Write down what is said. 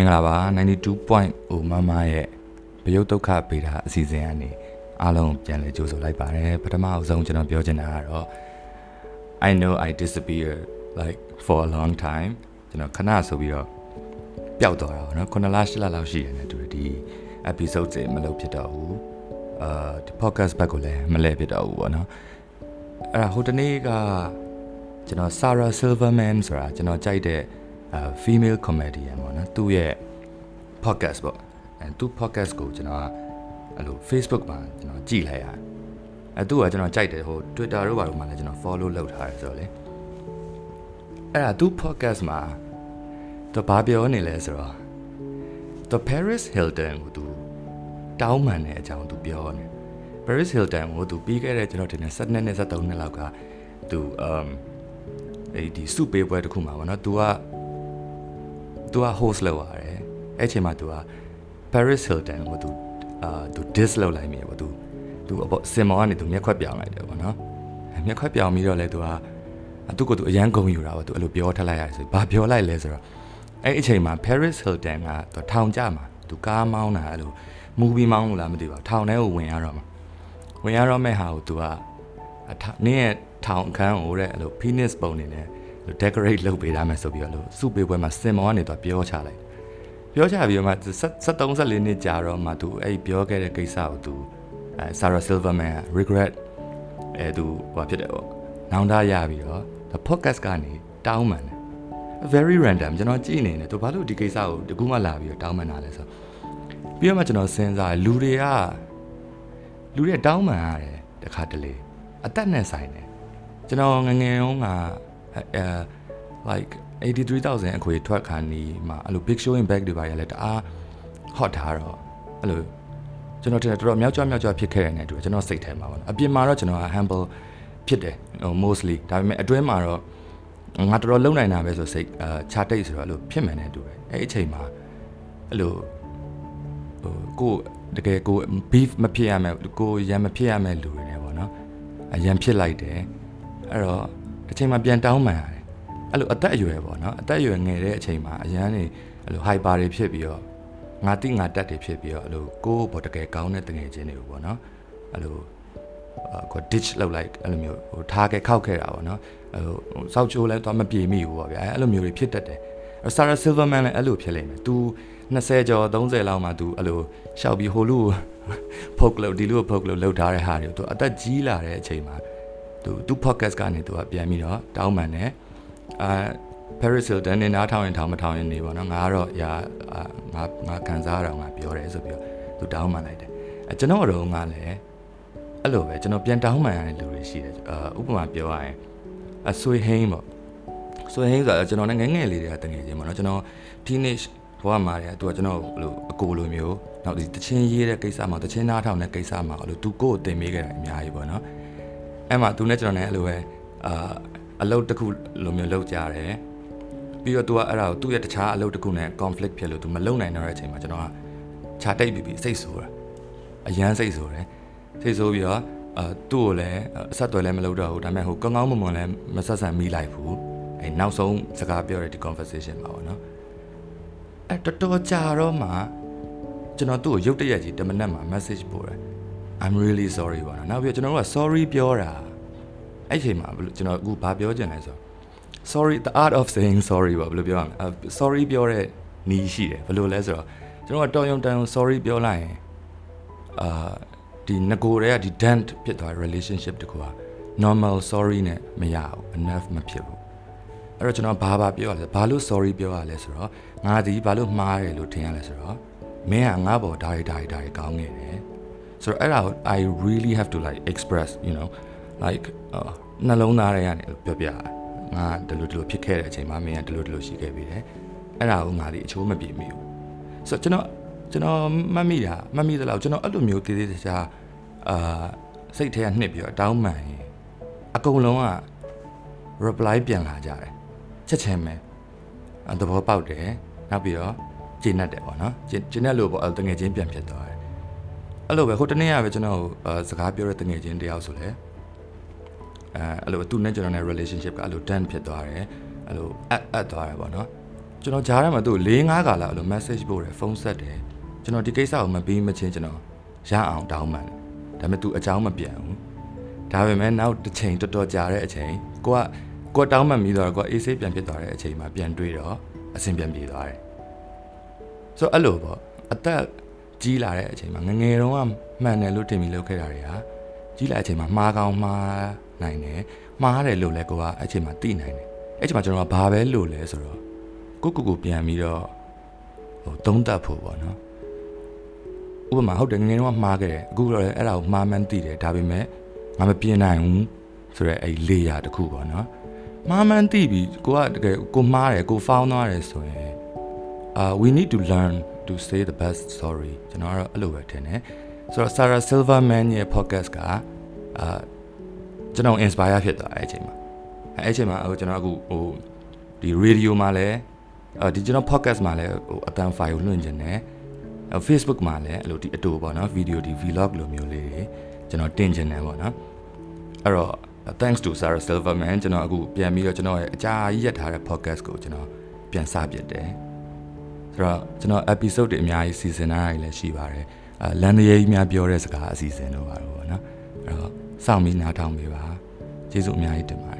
င်္ဂလာပါ92.0မမရဲ့ဘယုတ်ဒုက္ခပေတာအစီအစဉ်ကနေအားလုံးပြန်လည်ကြိုဆိုလိုက်ပါတယ်ပထမအဆုံးကျွန်တော်ပြောချင်တာကတော့ I know I disappear like for a long time ကျွန်တော်ခဏဆိုပြီးတော့ပျောက်သွားတာပေါ့နော်9လ10လလောက်ရှိရတယ်တူဒီ episode တွေမလုပ်ဖြစ်တော့ဘူးအာဒီ podcast ဘက်ကိုလည်းမလဲဖြစ်တော့ဘူးပေါ့နော်အဲ့ဒါဟိုတနေ့ကကျွန်တော် Sarah Silverman ဆိုတာကျွန်တော်ကြိုက်တဲ့ female comedian ပေါ့နော်သူ့ရဲ့ podcast ပေါ့အဲသူ့ podcast ကိုကျွန်တော်ကအဲ့လို Facebook မှာကျွန်တော်ကြည့်လိုက်ရတယ်အဲသူ့ကကျွန်တော်ကြိုက်တယ်ဟို Twitter တို့ဘာလို့မှလည်းကျွန်တော် follow လုပ်ထားတယ်ဆိုတော့လေအဲ့ဒါသူ့ podcast မှာသူဘာပြောနေလဲဆိုတော့ The Paris Hilton ကိုသူတောင်းပန်တဲ့အကြောင်းသူပြောနေ Paris Hilton ကိုသူပြီးခဲ့တဲ့ကျွန်တော်တင်တဲ့7နှစ်နဲ့73နှစ်လောက်ကသူ um အဲ့ဒီစုပေးပွဲတစ်ခုမှာပေါ့နော် तू က तू က host လုပ်ရတယ်အဲ့ချိန်မှာ तू က Paris Hilton ကို तू အာ तू dis လုပ်လိုက်မြေပေါ့ तू तू အပေါ်စင်မောကနေ तू မျက်ခွက်ပြောင်းလိုက်တယ်ပေါ့နော်မျက်ခွက်ပြောင်းပြီးတော့လဲ तू ကသူ့ကို तू အရန်ဂုံယူတာပေါ့ तू အဲ့လိုပြောထလိုက်ရတယ်ဆိုဘာပြောလိုက်လဲဆိုတော့အဲ့အချိန်မှာ Paris Hilton က तू ထောင်ကြမှာ तू ကားမောင်းတာအဲ့လို movie မောင်းလို့လားမသိပါဘူးထောင်ထဲကိုဝင်ရတော့မှာဝင်ရတော့မဲ့ဟာကို तू ကနင်းရဲ့ထောင်အခန်းကိုတဲ့အဲ့လို penis ပုံနေနဲ့ decorate လုပ်ပေးထားမယ်ဆိုပြီးတော့လို့စုပေးပွဲမှာစင်မောကနေတော့ပြောချလိုက်ပြောချပြီးတော့မှ73 74နှစ်ကြာတော့မှသူအဲ့ပြောခဲ့တဲ့ကိစ္စကိုသူအဲ Sarah Silverman regret အဲသူဟိုဖြစ်တယ်ပေါ့နောင်တရပြီးတော့ the podcast ကနေတောင်းပန်တယ် very random ကျွန်တော်ကြည့်နေတယ်သူဘာလို့ဒီကိစ္စကိုတကူမှလာပြီးတော့တောင်းပန်တာလဲဆိုပြီးတော့မှကျွန်တော်စဉ်းစားလူတွေကလူတွေတောင်းပန်ရတယ်တခါတလေအသက်နဲ့ဆိုင်တယ်ကျွန်တော်ငငယ်တုန်းက အဲ like 83000အခွေထွက်ခါနီးမှာအဲ့လို big show in back တွေပါရလဲတအား hot ထားတော့အဲ့လိုကျွန်တော်တင်တော်တော်မြောက်ကြွမြောက်ကြွဖြစ်ခဲ့တဲ့တူကျွန်တော်စိတ်ထဲမှာပေါ့နော်အပြင်မှာတော့ကျွန်တော် humble ဖြစ်တယ်ဟို mostly ဒါပေမဲ့အတွင်းမှာတော့ငါတော်တော်လုံနိုင်တာပဲဆိုစိတ်အာခြာတိတ်ဆိုတော့အဲ့လိုဖြစ်မှန်တဲ့တူပဲအဲ့အချိန်မှာအဲ့လိုဟိုကိုတကယ်ကို beef မဖြစ်ရမယ်ကိုရံမဖြစ်ရမယ်လူတွေ ਨੇ ပေါ့နော်အရန်ဖြစ်လိုက်တယ်အဲ့တော့ တစ်ချိန်မှာပြန်တောင်းပန်ရတယ်အဲ့လိုအသက်အရွယ်ပေါ့နော်အသက်အရွယ်ငယ်တဲ့အချိန်မှာအရန်နေအဲ့လို hyper တွေဖြစ်ပြီးတော့ငါတိငါတက်တွေဖြစ်ပြီးတော့အဲ့လိုကိုယ်ဘောတကယ်ကောင်းတဲ့တငယ်ချင်းတွေပေါ့နော်အဲ့လိုကို ditch လောက်လိုက်အဲ့လိုမျိုးဟိုထားခဲ့ခောက်ခဲ့တာပေါ့နော်အဲ့လိုစောက်ချိုးလဲတော့မပြေမိဘူးပေါ့ဗျာအဲ့လိုမျိုးတွေဖြစ်တတ်တယ် Sarah Silverman လည်းအဲ့လိုဖြစ်လိမ့်မယ် तू 20ကျော်30လောက်မှ तू အဲ့လိုရှောက်ပြီးဟိုလူဖုတ်လို့ဒီလူဖုတ်လို့လှုပ်ထားတဲ့ဟာတွေ तू အသက်ကြီးလာတဲ့အချိန်မှာ သူသူ podcast ကနေသူကပြန်ပြီးတော့တောင်းပန်တယ်အာ Paris Hilton နဲ့နားထောင်ရင်ထောင်မထောင်ရင်နေပါတော့ငါကတော့ရာငါငါခံစားရအောင်ငါပြောတယ်ဆိုပြီးတော့သူတောင်းပန်လိုက်တယ်အဲကျွန်တော်တို့ကလည်းအဲ့လိုပဲကျွန်တော်ပြန်တောင်းပန်ရတဲ့လူတွေရှိတယ်အာဥပမာပြောရရင်အဆွေဟင်းပေါ့ဆွေဟင်းဆိုတာကျွန်တော်နဲ့ငယ်ငယ်လေးတွေကတငယ်ချင်းပေါ့နော်ကျွန်တော် teenage ဘဝမှာတဲ့သူကကျွန်တော်ဘလို့အကိုလိုမျိုးနောက်ဒီတချင်းရေးတဲ့ကိစ္စမှာတချင်းနားထောင်တဲ့ကိစ္စမှာအဲ့လိုသူကိုယ်တင်ပေးခဲ့တာအများကြီးပေါ့နော် အဲ့မှာသူနဲ့ကျွန်တော်နဲ့အဲ့လိုပဲအာအလုပ်တစ်ခုလိုမျိုးလုပ်ကြတယ်ပြီးတော့ तू ကအဲ့ဒါကိုသူ့ရဲ့တခြားအလုပ်တစ်ခုနဲ့ conflict ဖြစ်လို့ तू မလုပ်နိုင်တော့တဲ့အချိန်မှာကျွန်တော်ကခြာတိတ်ပြီးပြီးစိတ်ဆိုးတာအရန်စိတ်ဆိုးတယ်စိတ်ဆိုးပြီးတော့အာသူ့ကိုလည်းအဆက်အသွယ်လည်းမလုပ်တော့ဘူးဒါပေမဲ့ဟိုကောင်းကောင်းမွန်မွန်လည်းမဆက်ဆံမိလိုက်ဘူးအဲနောက်ဆုံးစကားပြောတဲ့ဒီ conversation ပါပေါ့နော်အဲတော်တော်ကြာတော့မှကျွန်တော်သူ့ကိုရုတ်တရက်ကြီးတမနက်မှာ message ပို့တယ် I'm really sorry ပါနော်နောက်ပြီးကျွန်တော်တို့က sorry ပြောတာအဲ့ချိန်မှာဘယ်လိုကျွန်တော်အခုဘာပြောချင်လဲဆို sorry the art of saying sorry ပါဘယ်လိုပြောရမလဲ sorry ပြောတဲ့နီးရှိတယ်ဘယ်လိုလဲဆိုတော့ကျွန်တော်ကတော်ရုံတန်ရုံ sorry ပြောလိုက်ရင်အာဒီငကိုတွေကဒီ dent ဖြစ်သွား relationship တခုက normal sorry နဲ့မရဘူး enough မဖြစ်ဘူးအဲ့တော့ကျွန်တော်ဘာဘာပြောရလဲဘာလို့ sorry ပြောရလဲဆိုတော့ငါဒီဘာလို့မှားတယ်လို့ထင်ရလဲဆိုတော့မင်းကငါ့ဘောဒါရီဒါရီဒါရီကောင်းနေတယ် ဆိုတော့အဲ့ဒါကို I really have to like express you know like နှလုံးသားတွေကနေပြောပြငါဒီလိုဒီလိုဖြစ်ခဲ့တဲ့အချိန်မှာမင်းကဒီလိုဒီလိုရှိခဲ့ပြီတယ်အဲ့ဒါကိုငါဒီအချိုးမပြေမိဘူးဆိုတော့ကျွန်တော်ကျွန်တော်မှတ်မိတာမှတ်မိသလောက်ကျွန်တော်အဲ့လိုမျိုးသေးသေးချာချာအာစိတ်ထဲကနှစ်ပြီးတော့တောင်းမှန်ရင်အကုန်လုံးက reply ပြန်လာကြတယ်ချက်ချင်းပဲသဘောပေါက်တယ်နောက်ပြီးတော့ကျင့်တတ်တယ်ပေါ့နော်ကျင့်ကျင့်တတ်လို့ပေါ့တငယ်ချင်းပြန်ဖြစ်သွားတယ် အဲ့လိုပဲဟိုတနေ့ကပဲကျွန်တော်စကားပြောတဲ့တငယ်ချင်းတယောက်ဆိုလဲအဲအဲ့လိုသူနဲ့ကျွန်တော်နဲ့ relationship ကအဲ့လို done ဖြစ်သွားတယ်အဲ့လိုအပ်အပ်သွားတယ်ပေါ့နော်ကျွန်တော်ကြားထဲမှာသူ့၄၅ခါလာအဲ့လို message ပို့တယ်ဖုန်းဆက်တယ်ကျွန်တော်ဒီကိစ္စကိုမပြီးမချင်းကျွန်တော်ရအောင်တောင်းပန်တယ်ဒါပေမဲ့သူအကြောင်းမပြန်ဘူးဒါပေမဲ့နောက်တစ်ချိန်တော်တော်ကြာတဲ့အချိန်ကိုကကိုတောင်းပန်ပြီးတော့ကိုအေးဆေးပြန်ဖြစ်သွားတဲ့အချိန်မှာပြန်တွေ့တော့အဆင်ပြန်ပြေသွားတယ်ဆိုတော့အဲ့လိုပေါ့အသက် ကြီးလာတဲ့အချိန်မှာငငယ်တုန်းကမှန်တယ်လို့ထင်ပြီးလုပ်ခဲ့တာတွေဟာကြီးလာတဲ့အချိန်မှာမှားကောင်းမှားနိုင်တယ်မှားတယ်လို့လည်းကိုကအဲ့ချိန်မှာသိနိုင်တယ်အဲ့ချိန်မှာကျွန်တော်ကဘာပဲလို့လဲဆိုတော့ကိုကိုကိုပြန်ပြီးတော့ဟိုသုံးသပ်ဖို့ပေါ့နော်ဥပမာဟုတ်တယ်ငငယ်တုန်းကမှားခဲ့တယ်အခုတော့လည်းအဲ့ဒါကိုမှားမှန်းသိတယ်ဒါပေမဲ့ငါမပြင်နိုင်ဘူးဆိုတော့အဲ့လေယာတစ်ခုပေါ့နော်မှားမှန်းသိပြီကိုကတကယ်ကိုမှားတယ်ကိုဖောင်းသွားတယ်ဆိုရင် အာ we need to learn to say the best story ကျွန်တော်ကတော့အဲ့လိုပဲထင်တယ်ဆိုတော့ Sarah Silverman ရဲ့ podcast ကအာကျွန်တော် inspire ဖြစ်သွားအဲ့အချိန်မှာအဲ့အချိန်မှာဟိုကျွန်တော်အခုဟိုဒီ radio မှာလည်းအာဒီကျွန်တော် podcast မှာလည်းဟိုအတန် file ကိုလွှင့်ခြင်းနဲ့ Facebook မှာလည်းအဲ့လိုဒီအတူပေါ့နော် video ဒီ vlog လိုမျိုးလေးတွေကျွန်တော်တင်ခြင်းနဲ့ပေါ့နော်အဲ့တော့ thanks to Sarah Silverman ကျွန်တော်အခုပြန်ပြီးတော့ကျွန်တော်ရဲ့အကြာကြီးရက်ထားတဲ့ podcast ကိုကျွန်တော်ပြန်စပြစ်တယ် ဆိုတော့ကျွန်တော် episode တွေအများကြီးစီစဉ်ထားတာလည်းရှိပါတယ်အဲလန်ဒရေးကြီးများပြောတဲ့စကားအစီအစဉ်တို့ပါတော့ဗောနော်အဲ့တော့စောင့်ပြီးနားထောင်ပေးပါကျေးဇူးအများကြီးတင်ပါတယ်